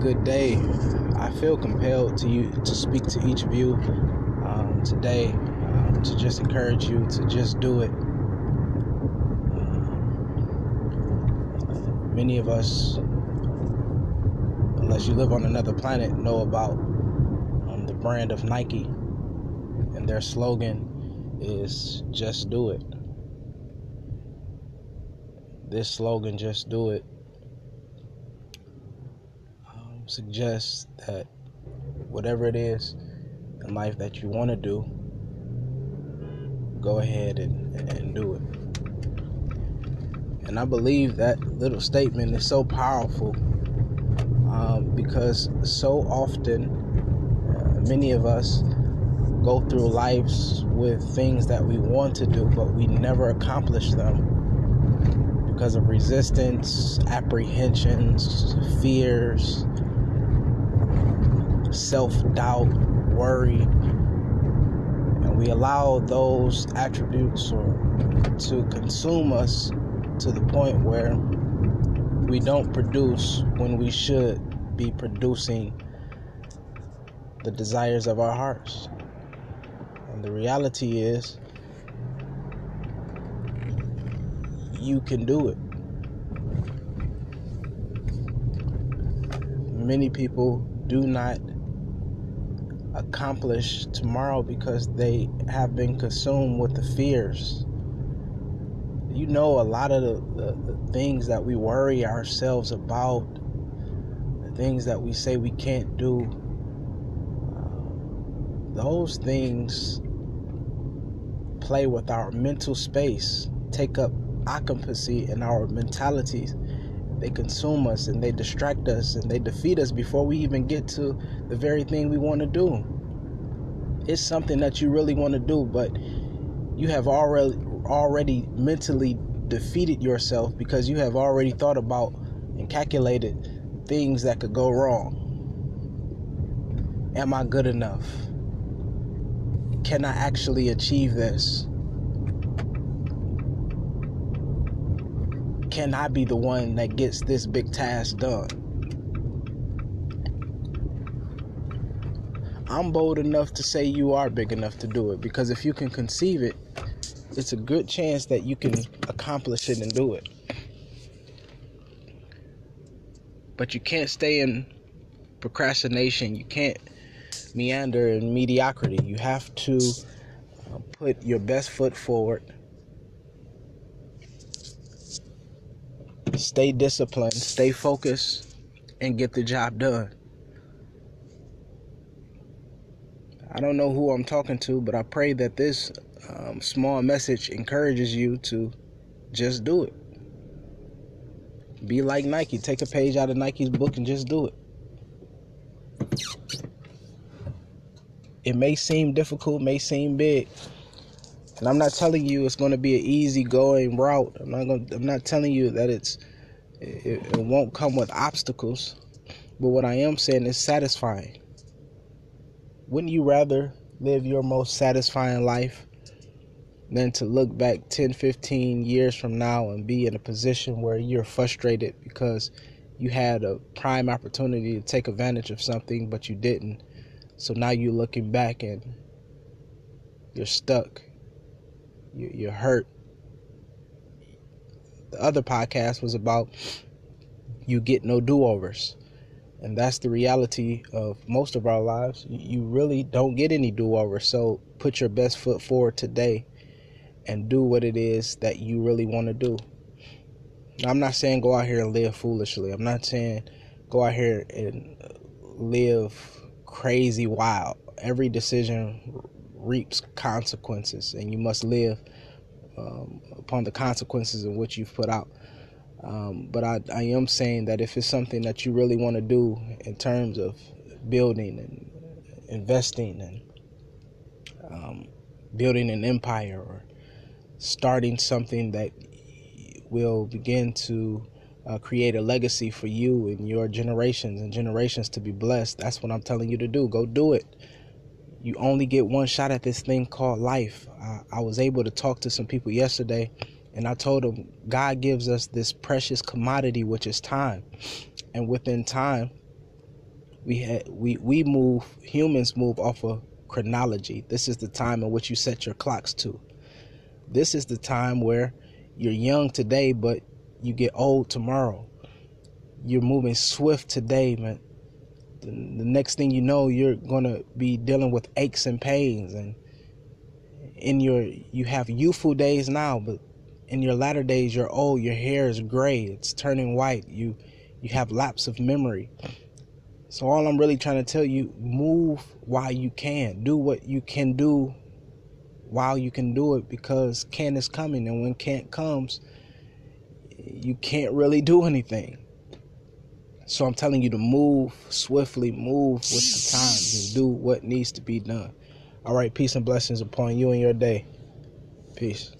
good day. I feel compelled to you to speak to each of you um, today um, to just encourage you to just do it. Uh, many of us, unless you live on another planet, know about um, the brand of Nike, and their slogan is "Just Do It." This slogan, "Just Do It," suggests that whatever it is in life that you want to do, go ahead and, and do it. And I believe that little statement is so powerful um, because so often, uh, many of us go through lives with things that we want to do, but we never accomplish them because of resistance, apprehensions, fears, self doubt, worry, and we allow those attributes or to consume us to the point where we don't produce when we should be producing the desires of our hearts. And the reality is, you can do it. Many people do not accomplish tomorrow because they have been consumed with the fears. You know, a lot of the, the, the things that we worry ourselves about, the things that we say we can't do, uh, those things play with our mental space, take up occupancy in our mentalities. They consume us and they distract us and they defeat us before we even get to the very thing we want to do. It's something that you really want to do, but you have already already mentally defeated yourself because you have already thought about and calculated things that could go wrong. Am I good enough? Can I actually achieve this? Can I be the one that gets this big task done? I'm bold enough to say you are big enough to do it because if you can conceive it, it's a good chance that you can accomplish it and do it. But you can't stay in procrastination. You can't meander in mediocrity. You have to uh, put your best foot forward stay disciplined, stay focused, and get the job done. I don't know who I'm talking to, but I pray that this um, small message encourages you to just do it. Be like Nike. Take a page out of Nike's book and just do it. It may seem difficult, may seem big, and I'm not telling you it's going to be an easy going route. I'm not going. I'm not telling you that it's it, it won't come with obstacles. But what I am saying is satisfying. Wouldn't you rather live your most satisfying life than to look back 10, 15 years from now and be in a position where you're frustrated because you had a prime opportunity to take advantage of something, but you didn't. So now you're looking back and you're stuck you're hurt. The other podcast was about you get no do overs. And that's the reality of most of our lives. You really don't get any do overs. So put your best foot forward today and do what it is that you really want to do. I'm not saying go out here and live foolishly. I'm not saying go out here and live crazy wild. Every decision reaps consequences, and you must live um, upon the consequences of what you've put out. Um, but I, I am saying that if it's something that you really want to do in terms of building and investing and um, building an empire or starting something that will begin to uh, create a legacy for you and your generations and generations to be blessed, that's what I'm telling you to do. Go do it you only get one shot at this thing called life. I, I was able to talk to some people yesterday, and I told them God gives us this precious commodity, which is time. And within time, we we we move humans move off of chronology. This is the time in which you set your clocks to. This is the time where you're young today, but you get old tomorrow. You're moving swift today, man. The, next thing you know, you're gonna be dealing with aches and pains, and in your you have youthful days now, but in your latter days, you're old. Your hair is gray. It's turning white. You you have lapse of memory. So all I'm really trying to tell you, move while you can. Do what you can do while you can do it because can is coming and when can't comes, you can't really do anything. So I'm telling you to move swiftly, move with the times and do what needs to be done. All right, peace and blessings upon you and your day. Peace.